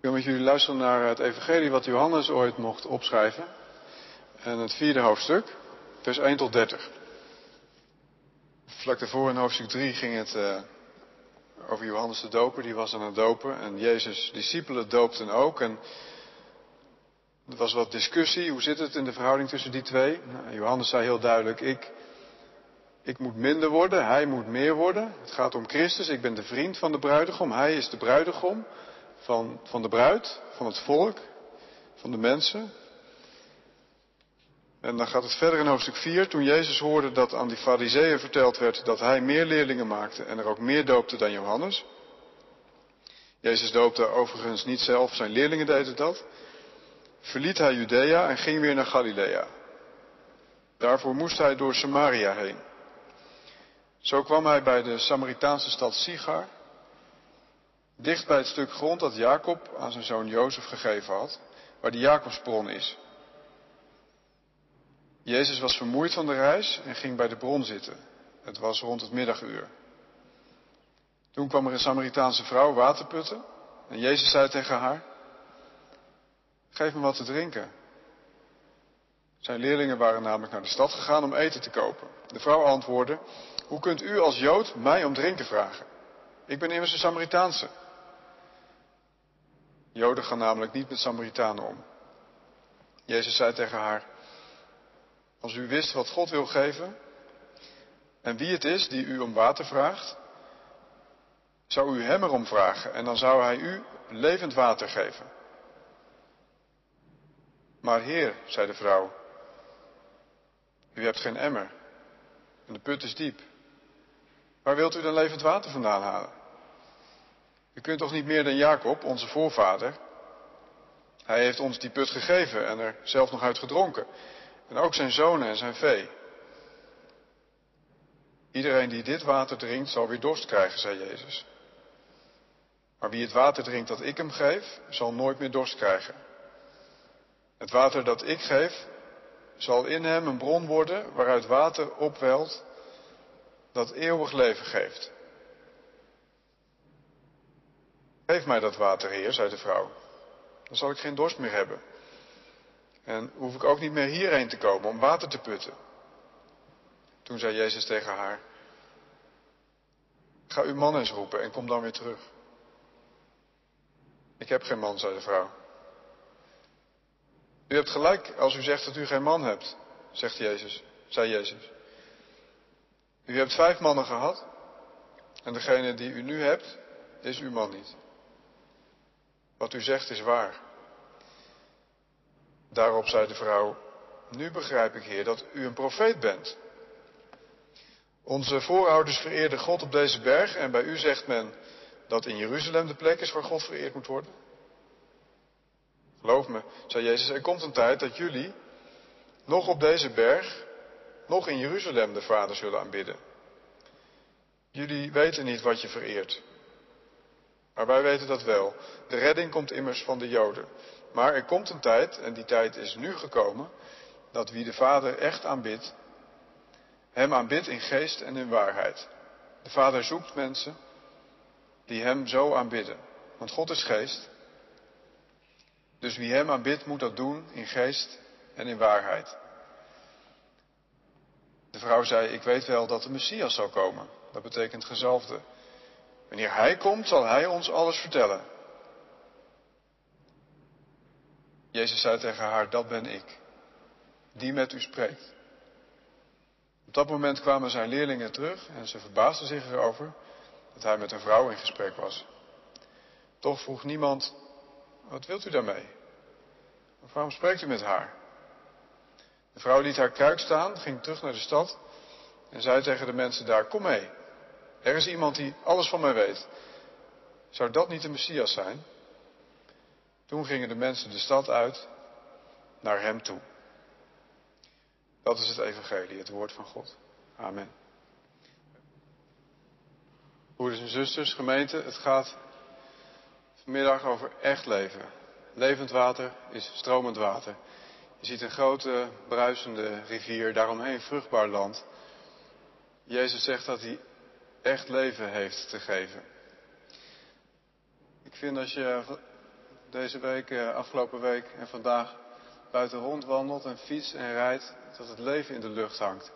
Ik wil met jullie luisteren naar het evangelie wat Johannes ooit mocht opschrijven. En het vierde hoofdstuk, vers 1 tot 30. Vlak daarvoor in hoofdstuk 3 ging het uh, over Johannes de Doper, die was aan het dopen. En Jezus' discipelen doopten ook. En er was wat discussie, hoe zit het in de verhouding tussen die twee? Nou, Johannes zei heel duidelijk, ik, ik moet minder worden, hij moet meer worden. Het gaat om Christus, ik ben de vriend van de bruidegom, hij is de bruidegom van, van de bruid, van het volk, van de mensen. En dan gaat het verder in hoofdstuk 4. Toen Jezus hoorde dat aan die fariseeën verteld werd dat hij meer leerlingen maakte en er ook meer doopte dan Johannes. Jezus doopte overigens niet zelf, zijn leerlingen deden dat. Verliet hij Judea en ging weer naar Galilea. Daarvoor moest hij door Samaria heen. Zo kwam hij bij de Samaritaanse stad Sigar, dicht bij het stuk grond dat Jacob aan zijn zoon Jozef gegeven had, waar de Jacobsbron is. Jezus was vermoeid van de reis en ging bij de bron zitten. Het was rond het middaguur. Toen kwam er een Samaritaanse vrouw water putten en Jezus zei tegen haar, geef me wat te drinken. Zijn leerlingen waren namelijk naar de stad gegaan om eten te kopen. De vrouw antwoordde, hoe kunt u als Jood mij om drinken vragen? Ik ben immers een Samaritaanse. Joden gaan namelijk niet met Samaritanen om. Jezus zei tegen haar, als u wist wat God wil geven en wie het is die u om water vraagt, zou u hem erom vragen en dan zou hij u levend water geven. Maar Heer, zei de vrouw, u hebt geen emmer en de put is diep. Waar wilt u dan levend water vandaan halen? U kunt toch niet meer dan Jacob, onze voorvader? Hij heeft ons die put gegeven en er zelf nog uit gedronken. En ook zijn zonen en zijn vee. Iedereen die dit water drinkt zal weer dorst krijgen, zei Jezus. Maar wie het water drinkt dat ik hem geef, zal nooit meer dorst krijgen. Het water dat ik geef, zal in hem een bron worden waaruit water opwelt dat eeuwig leven geeft. Geef mij dat water, Heer, zei de vrouw. Dan zal ik geen dorst meer hebben. En hoef ik ook niet meer hierheen te komen om water te putten. Toen zei Jezus tegen haar: Ga uw man eens roepen en kom dan weer terug. Ik heb geen man, zei de vrouw. U hebt gelijk als u zegt dat u geen man hebt, zegt Jezus, zei Jezus. U hebt vijf mannen gehad en degene die u nu hebt, is uw man niet. Wat u zegt is waar. Daarop zei de vrouw, nu begrijp ik, Heer, dat u een profeet bent. Onze voorouders vereerden God op deze berg en bij u zegt men dat in Jeruzalem de plek is waar God vereerd moet worden. Geloof me, zei Jezus, er komt een tijd dat jullie nog op deze berg, nog in Jeruzalem de Vader zullen aanbidden. Jullie weten niet wat je vereert. Maar wij weten dat wel. De redding komt immers van de Joden. Maar er komt een tijd, en die tijd is nu gekomen, dat wie de Vader echt aanbidt, hem aanbidt in geest en in waarheid. De Vader zoekt mensen die hem zo aanbidden. Want God is geest. Dus wie hem aanbidt moet dat doen in geest en in waarheid. De vrouw zei, ik weet wel dat de Messias zal komen. Dat betekent gezalfde. Wanneer hij komt, zal hij ons alles vertellen. Jezus zei tegen haar, dat ben ik, die met u spreekt. Op dat moment kwamen zijn leerlingen terug en ze verbaasden zich erover dat hij met een vrouw in gesprek was. Toch vroeg niemand, wat wilt u daarmee? waarom spreekt u met haar? De vrouw liet haar kruik staan, ging terug naar de stad en zei tegen de mensen daar, kom mee. Er is iemand die alles van mij weet. Zou dat niet de Messias zijn? Toen gingen de mensen de stad uit naar hem toe. Dat is het evangelie, het woord van God. Amen. Broeders en zusters, gemeente, het gaat vanmiddag over echt leven. Levend water is stromend water. Je ziet een grote bruisende rivier, daaromheen vruchtbaar land. Jezus zegt dat hij echt leven heeft te geven. Ik vind als je deze week, eh, afgelopen week en vandaag buiten rondwandelt en fiets en rijdt, dat het leven in de lucht hangt.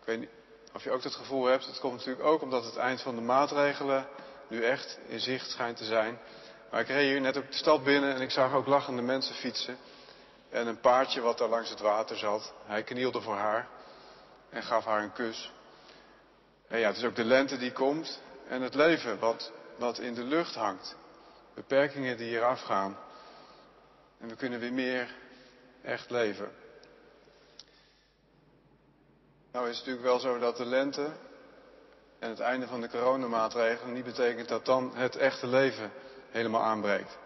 Ik weet niet of je ook dat gevoel hebt. Het komt natuurlijk ook omdat het eind van de maatregelen nu echt in zicht schijnt te zijn. Maar ik reed hier net ook de stad binnen en ik zag ook lachende mensen fietsen. En een paardje wat daar langs het water zat. Hij knielde voor haar en gaf haar een kus. En ja, het is ook de lente die komt en het leven wat, wat in de lucht hangt. Beperkingen die hier afgaan. En we kunnen weer meer echt leven. Nou is het natuurlijk wel zo dat de lente en het einde van de coronamaatregelen niet betekent dat dan het echte leven helemaal aanbreekt.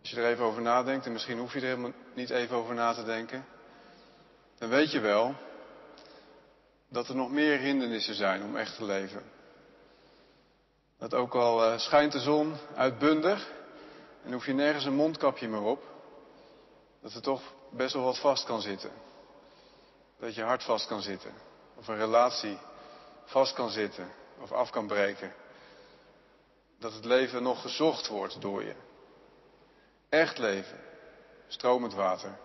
Als je er even over nadenkt, en misschien hoef je er helemaal niet even over na te denken, dan weet je wel dat er nog meer hindernissen zijn om echt te leven. Dat ook al eh, schijnt de zon uitbundig en hoef je nergens een mondkapje meer op, dat er toch best wel wat vast kan zitten. Dat je hart vast kan zitten, of een relatie vast kan zitten of af kan breken. Dat het leven nog gezocht wordt door je. Echt leven, stromend water.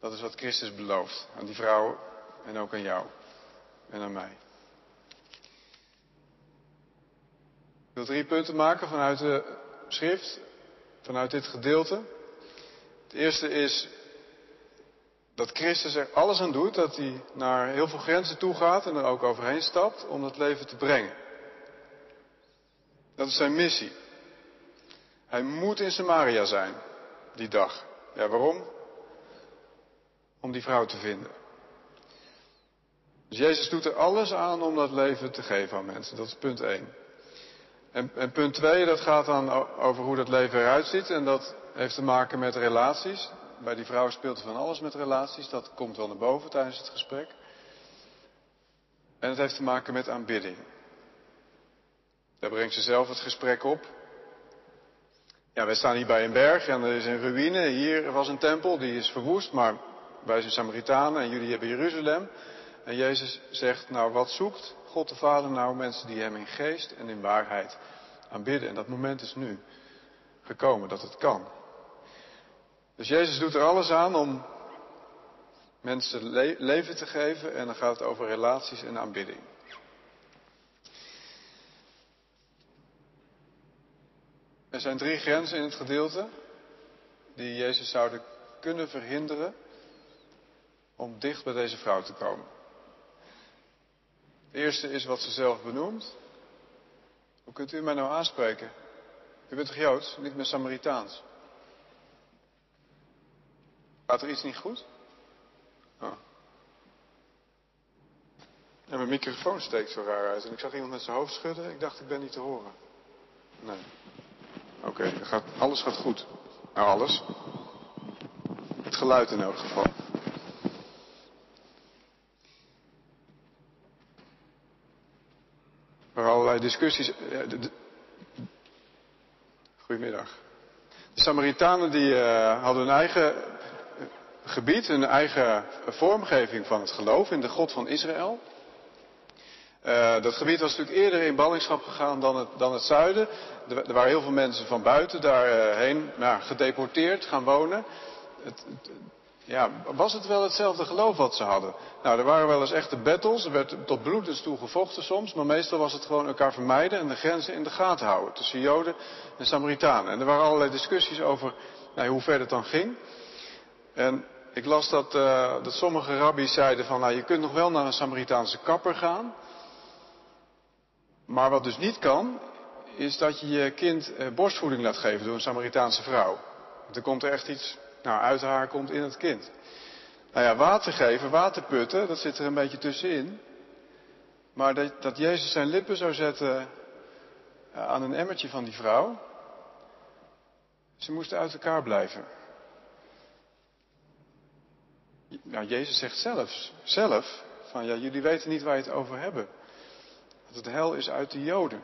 Dat is wat Christus belooft aan die vrouw en ook aan jou en aan mij. Ik wil drie punten maken vanuit de schrift, vanuit dit gedeelte. Het eerste is dat Christus er alles aan doet, dat hij naar heel veel grenzen toe gaat en er ook overheen stapt om het leven te brengen. Dat is zijn missie. Hij moet in Samaria zijn, die dag. Ja, waarom? Om die vrouw te vinden. Dus Jezus doet er alles aan om dat leven te geven aan mensen. Dat is punt 1. En, en punt 2, dat gaat dan over hoe dat leven eruit ziet. En dat heeft te maken met relaties. Bij die vrouw speelt er van alles met relaties. Dat komt wel naar boven tijdens het gesprek. En het heeft te maken met aanbidding. Daar brengt ze zelf het gesprek op. Ja, wij staan hier bij een berg en er is een ruïne. Hier was een tempel, die is verwoest, maar wij zijn Samaritanen en jullie hebben Jeruzalem. En Jezus zegt, nou wat zoekt God de Vader nou mensen die Hem in geest en in waarheid aanbidden? En dat moment is nu gekomen dat het kan. Dus Jezus doet er alles aan om mensen leven te geven en dan gaat het over relaties en aanbidding. Er zijn drie grenzen in het gedeelte die Jezus zouden kunnen verhinderen om dicht bij deze vrouw te komen. Eerste is wat ze zelf benoemt. Hoe kunt u mij nou aanspreken? U bent toch Joods, niet meer Samaritaans? Gaat er iets niet goed? Oh. En mijn microfoon steekt zo raar uit. En ik zag iemand met zijn hoofd schudden. Ik dacht, ik ben niet te horen. Nee. Oké, alles gaat goed. Nou, alles. Het geluid in elk geval. Er allerlei discussies. Goedemiddag. De Samaritanen die uh, hadden hun eigen gebied, hun eigen vormgeving van het geloof in de God van Israël. Dat gebied was natuurlijk eerder in ballingschap gegaan dan het, dan het zuiden. Er, waren heel veel mensen van buiten daarheen nou, gedeporteerd gaan wonen. Het, ja, was het wel hetzelfde geloof wat ze hadden? Nou, er waren wel eens echte battles. Er werd tot bloedens toe gevochten soms. Maar meestal was het gewoon elkaar vermijden en de grenzen in de gaten houden. Tussen Joden en Samaritanen. En er waren allerlei discussies over nou, hoe ver het dan ging. En ik las dat, uh, dat sommige rabbies zeiden van, nou, je kunt nog wel naar een Samaritaanse kapper gaan. Maar wat dus niet kan, is dat je je kind eh, borstvoeding laat geven door een Samaritaanse vrouw. Want er komt er echt iets nou, uit haar komt in het kind. Nou ja, water geven, waterputten, dat zit er een beetje tussenin. Maar dat, dat Jezus zijn lippen zou zetten eh, aan een emmertje van die vrouw. Ze moesten uit elkaar blijven. Nou, Jezus zegt zelfs, zelf, van ja, jullie weten niet waar je het over hebben. Dat het hel is uit de Joden.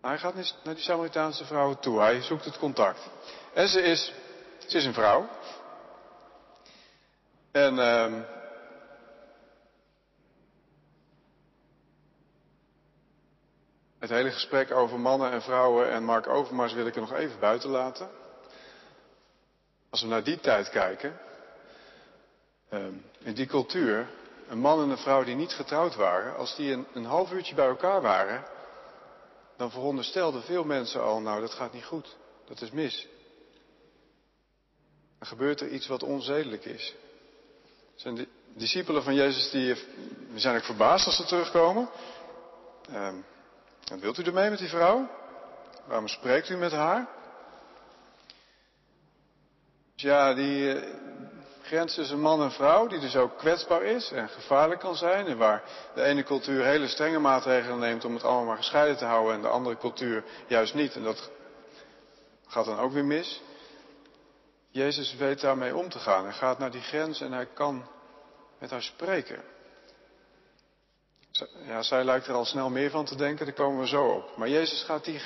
Hij gaat naar die Samaritaanse vrouw toe. Hij zoekt het contact. En ze is, is een vrouw. En uh, Het hele gesprek over mannen en vrouwen en Mark Overmars wil ik er nog even buiten laten. Als we naar die tijd kijken, ehm, in die cultuur, een man en een vrouw die niet getrouwd waren, als die een, een half uurtje bij elkaar waren, dan veronderstelden veel mensen al, nou dat gaat niet goed, dat is mis. Gebeurt er iets wat onzedelijk is. Zijn de discipelen van Jezus die zijn ook verbaasd als ze terugkomen. Ehm, wat wilt u ermee met die vrouw? Waarom spreekt u met haar? Dus ja, die uh, grens tussen man en vrouw, die dus ook kwetsbaar is en gevaarlijk kan zijn. En waar de ene cultuur hele strenge maatregelen neemt om het allemaal maar gescheiden te houden en de andere cultuur juist niet. En dat gaat dan ook weer mis. Jezus weet daarmee om te gaan. Hij gaat naar die grens en hij kan met haar spreken. Ja, zij lijkt er al snel meer van te denken, daar komen we zo op. Maar Jezus gaat, die,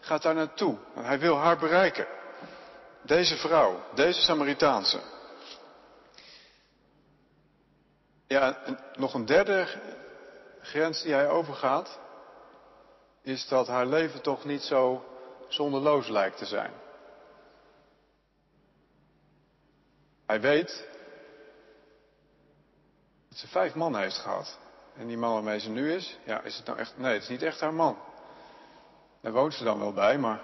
gaat daar naartoe. En hij wil haar bereiken. Deze vrouw, deze Samaritaanse. Ja, nog een derde grens die hij overgaat, is dat haar leven toch niet zo zonderloos lijkt te zijn. Hij weet dat ze vijf mannen heeft gehad. En die man waarmee ze nu is, ja, is het nou echt, nee, het is niet echt haar man. Daar woont ze dan wel bij, maar.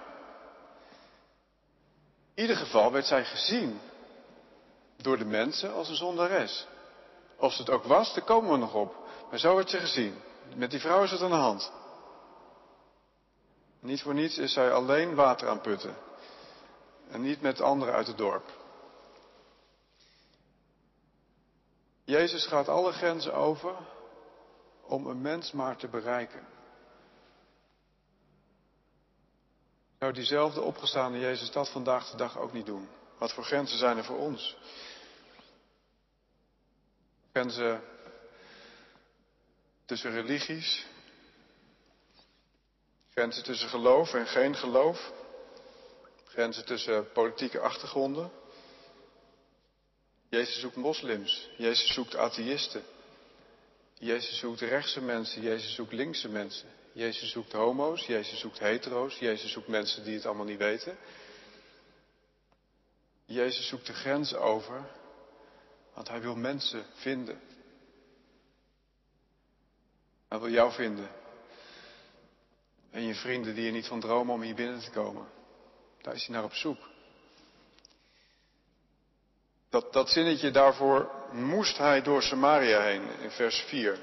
In ieder geval werd zij gezien door de mensen als een zondares. Of ze het ook was, daar komen we nog op. Maar zo werd ze gezien. Met die vrouw is het aan de hand. Niet voor niets is zij alleen water aan putten. En niet met anderen uit het dorp. Jezus gaat alle grenzen over om een mens maar te bereiken. Zou diezelfde opgestaande Jezus dat vandaag de dag ook niet doen? Wat voor grenzen zijn er voor ons? Grenzen tussen religies, grenzen tussen geloof en geen geloof, grenzen tussen politieke achtergronden. Jezus zoekt moslims, Jezus zoekt atheïsten, Jezus zoekt rechtse mensen, Jezus zoekt linkse mensen. Jezus zoekt homo's, Jezus zoekt hetero's, Jezus zoekt mensen die het allemaal niet weten. Jezus zoekt de grens over, want hij wil mensen vinden. Hij wil jou vinden. En je vrienden die er niet van dromen om hier binnen te komen. Daar is hij naar op zoek. Dat, dat zinnetje daarvoor moest hij door Samaria heen in vers 4.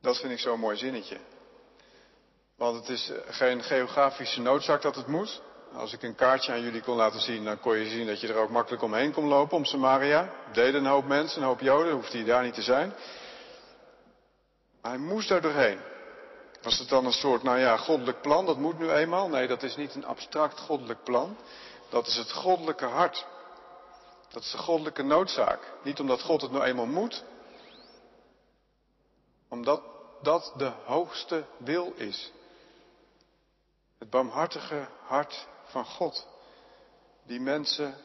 Dat vind ik zo'n mooi zinnetje. Want het is geen geografische noodzaak dat het moet. Als ik een kaartje aan jullie kon laten zien, dan kon je zien dat je er ook makkelijk omheen kon lopen, om Samaria. Deden een hoop mensen, een hoop Joden, hoeft hij daar niet te zijn. Hij moest daar doorheen. Was het dan een soort, nou ja, goddelijk plan, dat moet nu eenmaal? Nee, dat is niet een abstract goddelijk plan. Dat is het goddelijke hart. Dat is de goddelijke noodzaak. Niet omdat God het nou eenmaal moet, omdat dat de hoogste wil is. Het barmhartige hart van God, die mensen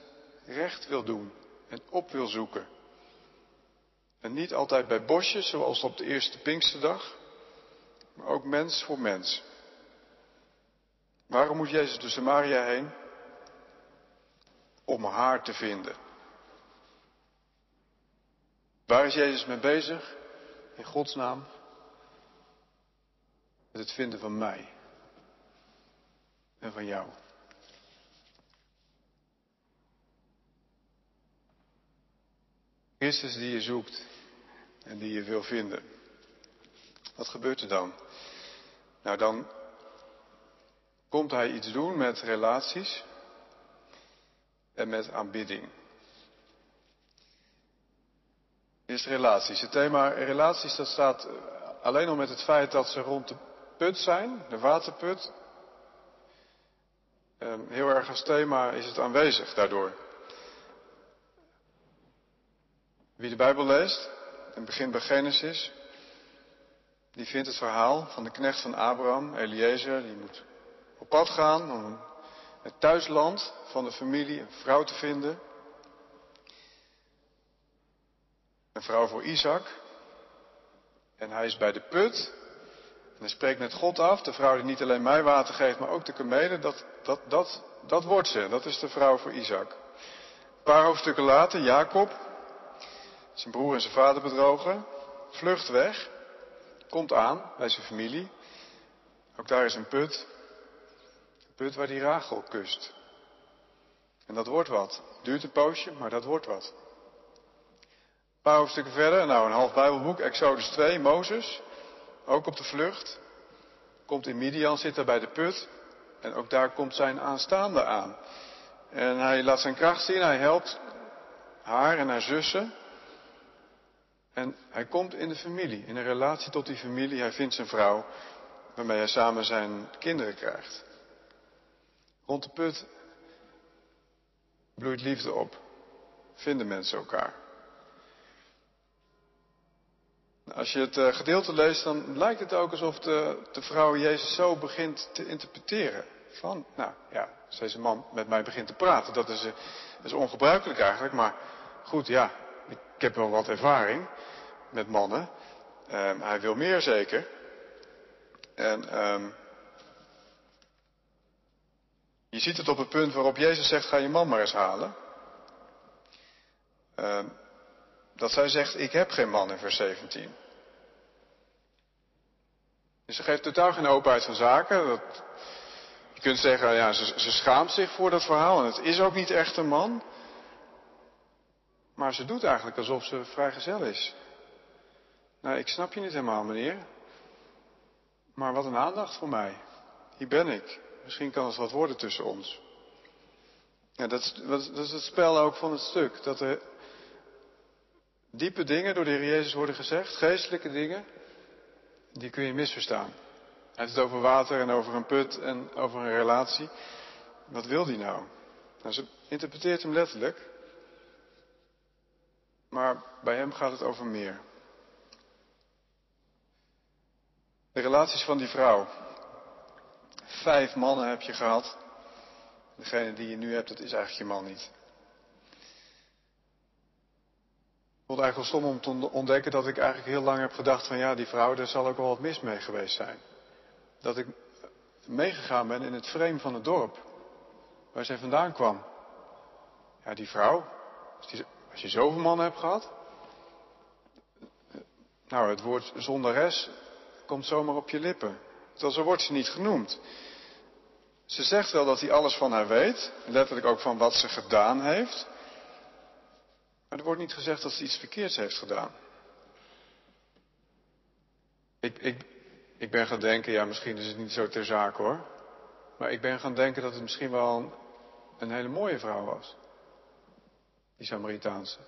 recht wil doen en op wil zoeken. En niet altijd bij bosjes, zoals op de eerste Pinksterdag, maar ook mens voor mens. Waarom moet Jezus de Samaria heen? Om haar te vinden. Waar is Jezus mee bezig? In Gods naam. Met het vinden van mij. En van jou. Christus die je zoekt en die je wil vinden. Wat gebeurt er dan? Nou, dan komt hij iets doen met relaties en met aanbidding. Is relaties. Het thema relaties dat staat eh, alleen al met het feit dat ze rond de put zijn, de waterput. Ehm, heel erg als thema is het aanwezig daardoor. Wie de Bijbel leest, en begint bij Genesis, die vindt het verhaal van de knecht van Abraham, Eliezer, die moet op pad gaan om het thuisland van de familie een vrouw te vinden. Een vrouw voor Isaac. En hij is bij de put. En hij spreekt met God af, de vrouw die niet alleen mij water geeft, maar ook de kamelen, dat, dat, dat, dat wordt ze. Dat is de vrouw voor Isaac. Een paar hoofdstukken later, Jacob, zijn broer en zijn vader bedrogen, vlucht weg, komt aan bij zijn familie. Ook daar is een put, een put waar die Rachel kust. En dat wordt wat. Duurt een poosje, maar dat wordt wat. Een paar hoofdstukken verder, nou een half Bijbelboek, Exodus 2, Mozes, ook op de vlucht. Komt in Midian, zit daar bij de put. En ook daar komt zijn aanstaande aan. En hij laat zijn kracht zien, hij helpt haar en haar zussen. En hij komt in de familie, in een relatie tot die familie. Hij vindt zijn vrouw, waarmee hij samen zijn kinderen krijgt. Rond de put bloeit liefde op. Vinden mensen elkaar. Als je het eh, gedeelte leest, dan lijkt het ook alsof de, de vrouw Jezus zo begint te interpreteren. Van, nou ja, als deze man met mij begint te praten, dat is, eh, is ongebruikelijk eigenlijk. Maar goed, ja, ik heb wel wat ervaring met mannen. Um, hij wil meer zeker. En um, je ziet het op het punt waarop Jezus zegt, ga je man maar eens halen. Um, dat zij zegt, ik heb geen man in vers 17. Dus ze geeft totaal geen openheid van zaken. Dat, je kunt zeggen, ja, ze, ze schaamt zich voor dat verhaal en het is ook niet echt een man. Maar ze doet eigenlijk alsof ze vrijgezel is. Nou, ik snap je niet helemaal, meneer. Maar wat een aandacht voor mij. Hier ben ik. Misschien kan het wat worden tussen ons. Ja, dat, dat is het spel ook van het stuk. Dat er diepe dingen door de Heer Jezus worden gezegd, geestelijke dingen, die kun je misverstaan. Hij heeft het over water en over een put en over een relatie. Wat wil die nou? nou ze interpreteert hem letterlijk. Maar bij hem gaat het over meer. De relaties van die vrouw. Vijf mannen heb je gehad. Degene die je nu hebt, dat is eigenlijk je man niet. Ik vond eigenlijk wel stom om te ontdekken dat ik eigenlijk heel lang heb gedacht van ja, die vrouw, daar zal ook wel wat mis mee geweest zijn. Dat ik meegegaan ben in het frame van het dorp, waar zij vandaan kwam. Ja, die vrouw, als, je zoveel mannen hebt gehad. Nou, het woord zondares komt zomaar op je lippen. Terwijl zo wordt ze niet genoemd. Ze zegt wel dat hij alles van haar weet, letterlijk ook van wat ze gedaan heeft. Maar er wordt niet gezegd dat ze iets verkeerds heeft gedaan. Ik, ik, ik ben gaan denken, ja misschien is het niet zo ter zake hoor. Maar ik ben gaan denken dat het misschien wel een, hele mooie vrouw was. Die Samaritaanse.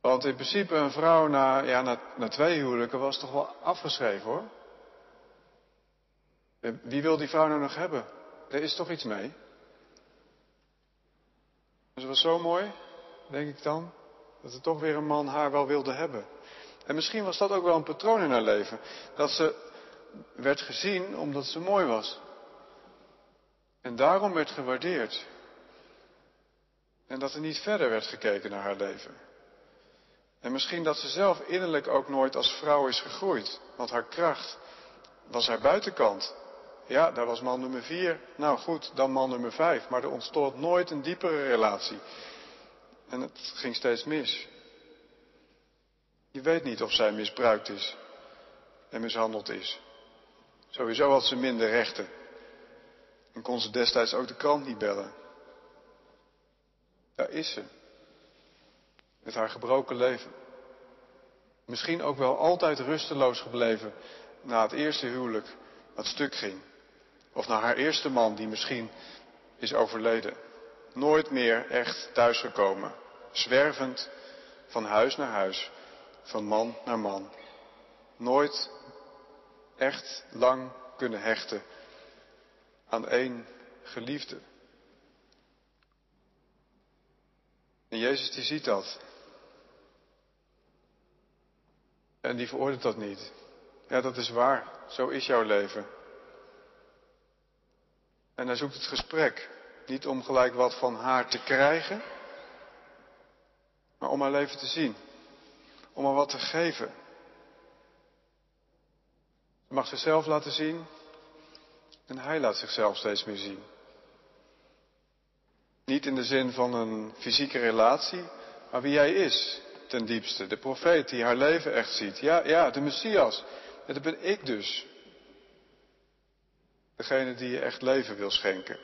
Want in principe een vrouw na, ja, na, na twee huwelijken was toch wel afgeschreven hoor. Wie wil die vrouw nou nog hebben? Er is toch iets mee. Ze was zo mooi denk ik dan. Dat er toch weer een man haar wel wilde hebben. En misschien was dat ook wel een patroon in haar leven. Dat ze werd gezien omdat ze mooi was. En daarom werd gewaardeerd. En dat er niet verder werd gekeken naar haar leven. En misschien dat ze zelf innerlijk ook nooit als vrouw is gegroeid. Want haar kracht was haar buitenkant. Ja, daar was man nummer vier. Nou goed, dan man nummer vijf. Maar er ontstond nooit een diepere relatie. En het ging steeds mis. Je weet niet of zij misbruikt is en mishandeld is. Sowieso had ze minder rechten. En kon ze destijds ook de krant niet bellen. Daar is ze. Met haar gebroken leven. Misschien ook wel altijd rusteloos gebleven na het eerste huwelijk wat stuk ging. Of na haar eerste man die misschien is overleden nooit meer echt thuisgekomen. Zwervend van huis naar huis, van man naar man. Nooit echt lang kunnen hechten aan één geliefde. En Jezus die ziet dat. En die veroordeelt dat niet. Ja, dat is waar. Zo is jouw leven. En hij zoekt het gesprek. Niet om gelijk wat van haar te krijgen, maar om haar leven te zien. Om haar wat te geven. Ze mag zichzelf laten zien en hij laat zichzelf steeds meer zien. Niet in de zin van een fysieke relatie, maar wie hij is ten diepste. De profeet die haar leven echt ziet. Ja, ja, de Messias. En dat ben ik dus. Degene die je echt leven wil schenken.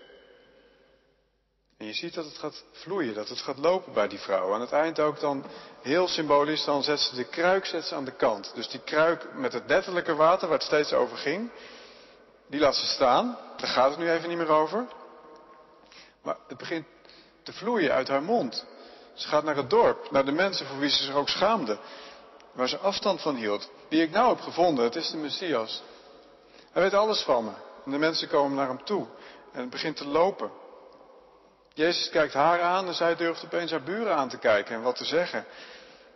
En je ziet dat het gaat vloeien, dat het gaat lopen bij die vrouw. Aan het eind ook dan, heel symbolisch, dan zet ze de kruik zet ze aan de kant. Dus die kruik met het letterlijke water, waar het steeds over ging, die laat ze staan. Daar gaat het nu even niet meer over. Maar het begint te vloeien uit haar mond. Ze gaat naar het dorp, naar de mensen voor wie ze zich ook schaamde. Waar ze afstand van hield. Die ik nou heb gevonden, het is de Messias. Hij weet alles van me. En de mensen komen naar hem toe. En het begint te lopen. Jezus kijkt haar aan en zij durft opeens haar buren aan te kijken en wat te zeggen.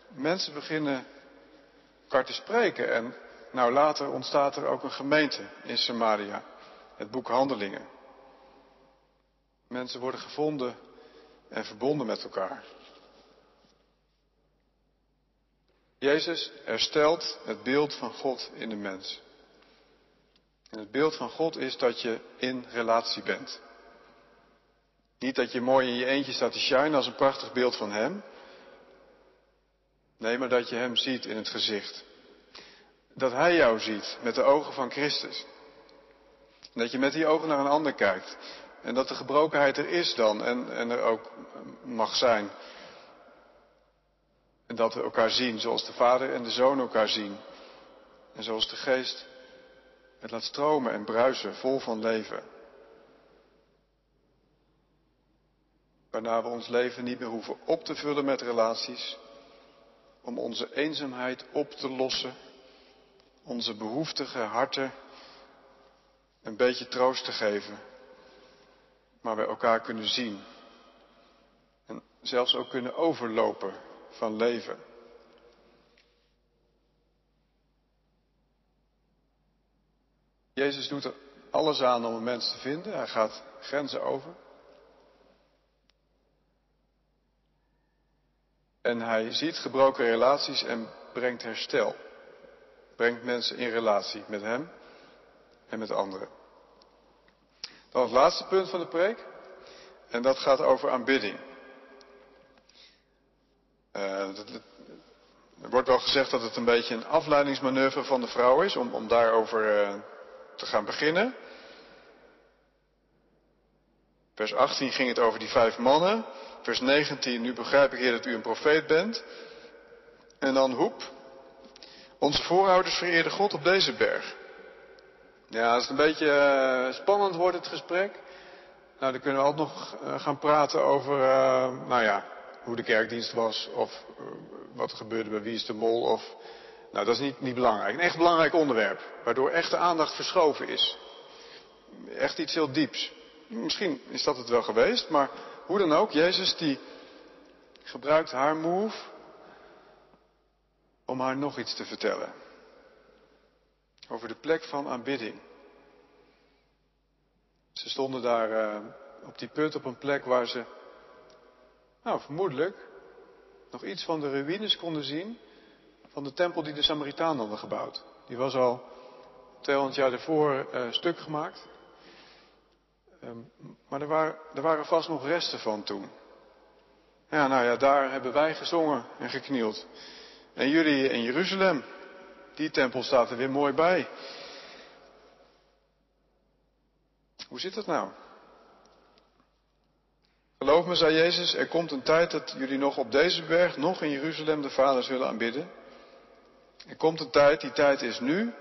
Mensen beginnen elkaar te spreken en nou later ontstaat er ook een gemeente in Samaria. Het boek Handelingen. Mensen worden gevonden en verbonden met elkaar. Jezus herstelt het beeld van God in de mens. En het beeld van God is dat je in relatie bent. Niet dat je mooi in je eentje staat te shine als een prachtig beeld van Hem. Nee, maar dat je Hem ziet in het gezicht. Dat Hij jou ziet met de ogen van Christus. dat je met die ogen naar een ander kijkt. En dat de gebrokenheid er is dan en, en er ook mag zijn. En dat we elkaar zien zoals de Vader en de Zoon elkaar zien. En zoals de Geest het laat stromen en bruisen, vol van leven. Waarna we ons leven niet meer hoeven op te vullen met relaties. Om onze eenzaamheid op te lossen. Onze behoeftige harten een beetje troost te geven. Maar we elkaar kunnen zien. En zelfs ook kunnen overlopen van leven. Jezus doet er alles aan om een mens te vinden. Hij gaat grenzen over. En hij ziet gebroken relaties en brengt herstel. Brengt mensen in relatie met hem en met anderen. Dan het laatste punt van de preek. En dat gaat over aanbidding. Uh, er wordt wel gezegd dat het een beetje een afleidingsmanoeuvre van de vrouw is om, om daarover uh, te gaan beginnen. Vers 18 ging het over die vijf mannen. Vers 19, nu begrijp ik heer dat u een profeet bent. En dan hoep. Onze voorouders vereerden God op deze berg. Ja, als het een beetje uh, spannend wordt het gesprek. Nou, dan kunnen we altijd nog uh, gaan praten over, uh, nou ja, hoe de kerkdienst was. Of wat er gebeurde bij Wie is de Mol. Of, nou, dat is niet, niet belangrijk. Een echt belangrijk onderwerp. Waardoor echt de aandacht verschoven is. Echt iets heel dieps. Misschien is dat het wel geweest, maar hoe dan ook, Jezus die gebruikt haar move om haar nog iets te vertellen. Over de plek van aanbidding. Ze stonden daar uh, op die put op een plek waar ze, nou vermoedelijk, nog iets van de ruïnes konden zien van de tempel die de Samaritanen hadden gebouwd. Die was al 200 jaar ervoor uh, stuk gemaakt. Um, maar er waren, er waren vast nog resten van toen. Ja, nou ja, daar hebben wij gezongen en geknield. En jullie in Jeruzalem, die tempel staat er weer mooi bij. Hoe zit dat nou? Geloof me, zei Jezus, er komt een tijd dat jullie nog op deze berg, nog in Jeruzalem, de Vader zullen aanbidden. Er komt een tijd, die tijd is nu,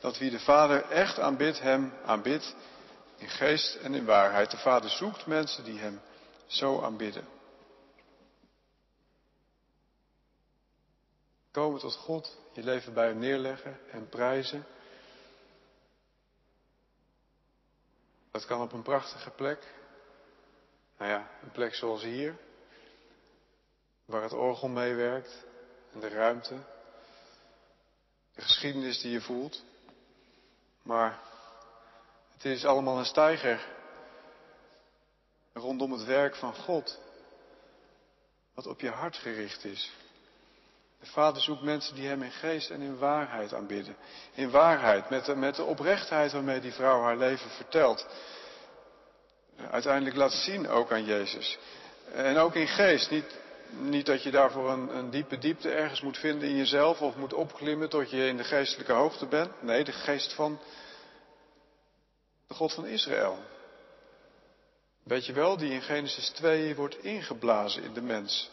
dat wie de Vader echt aanbidt, hem aanbidt in geest en in waarheid. De Vader zoekt mensen die Hem zo aanbidden. Komen tot God, je leven bij Hem neerleggen en prijzen. Dat kan op een prachtige plek. Nou ja, een plek zoals hier. Waar het orgel meewerkt en de ruimte. De geschiedenis die je voelt. Maar het is allemaal een stijger rondom het werk van God, wat op je hart gericht is. De De Vader zoekt mensen die Hem in geest en in waarheid aanbidden. In waarheid, met de, met de oprechtheid waarmee die vrouw haar leven vertelt. Uiteindelijk laat zien ook aan Jezus. En ook in geest. Niet, niet dat je daarvoor een, een diepe diepte ergens moet vinden in jezelf of moet opklimmen tot je in de geestelijke hoogte bent. Nee, de geest van de God van Israël. Weet je wel, die in Genesis 2 wordt ingeblazen in de mens.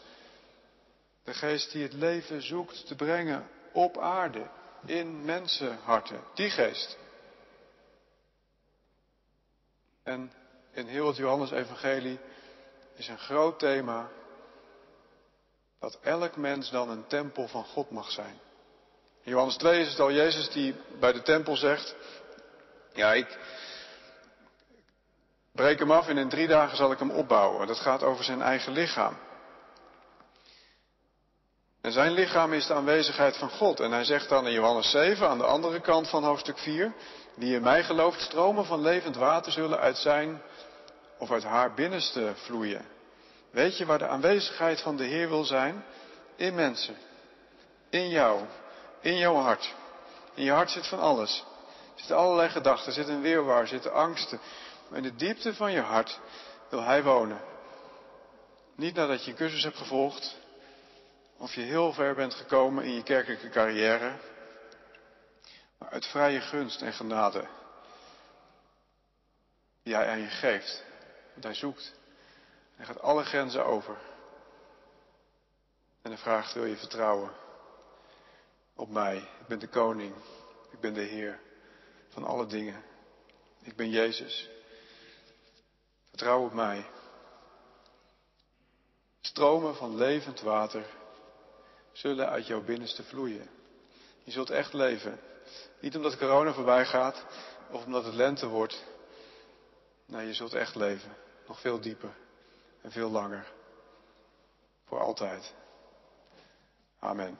De geest die het leven zoekt te brengen op aarde, in mensenharten. Die geest. En in heel het Johannes-evangelie is een groot thema dat elk mens dan een tempel van God mag zijn. In Johannes 2 is het al Jezus die bij de tempel zegt, ja ik breek hem af en in drie dagen zal ik hem opbouwen. Dat gaat over zijn eigen lichaam. En zijn lichaam is de aanwezigheid van God. En hij zegt dan in Johannes 7, aan de andere kant van hoofdstuk 4, die in mij gelooft, stromen van levend water zullen uit zijn of uit haar binnenste vloeien. Weet je waar de aanwezigheid van de Heer wil zijn? In mensen. In jou. In jouw hart. In je hart zit van alles. Er zitten allerlei gedachten, er zit een weerwaar, er zitten angsten. In de diepte van je hart wil Hij wonen. Niet nadat je een cursus hebt gevolgd, of je heel ver bent gekomen in je kerkelijke carrière, maar uit vrije gunst en genade die Hij aan je geeft. Want Hij zoekt. Hij gaat alle grenzen over. En hij vraagt, wil je vertrouwen op mij? Ik ben de koning. Ik ben de Heer van alle dingen. Ik ben Jezus. Vertrouw op mij. Stromen van levend water zullen uit jouw binnenste vloeien. Je zult echt leven. Niet omdat corona voorbij gaat of omdat het lente wordt. Nee, je zult echt leven. Nog veel dieper en veel langer. Voor altijd. Amen.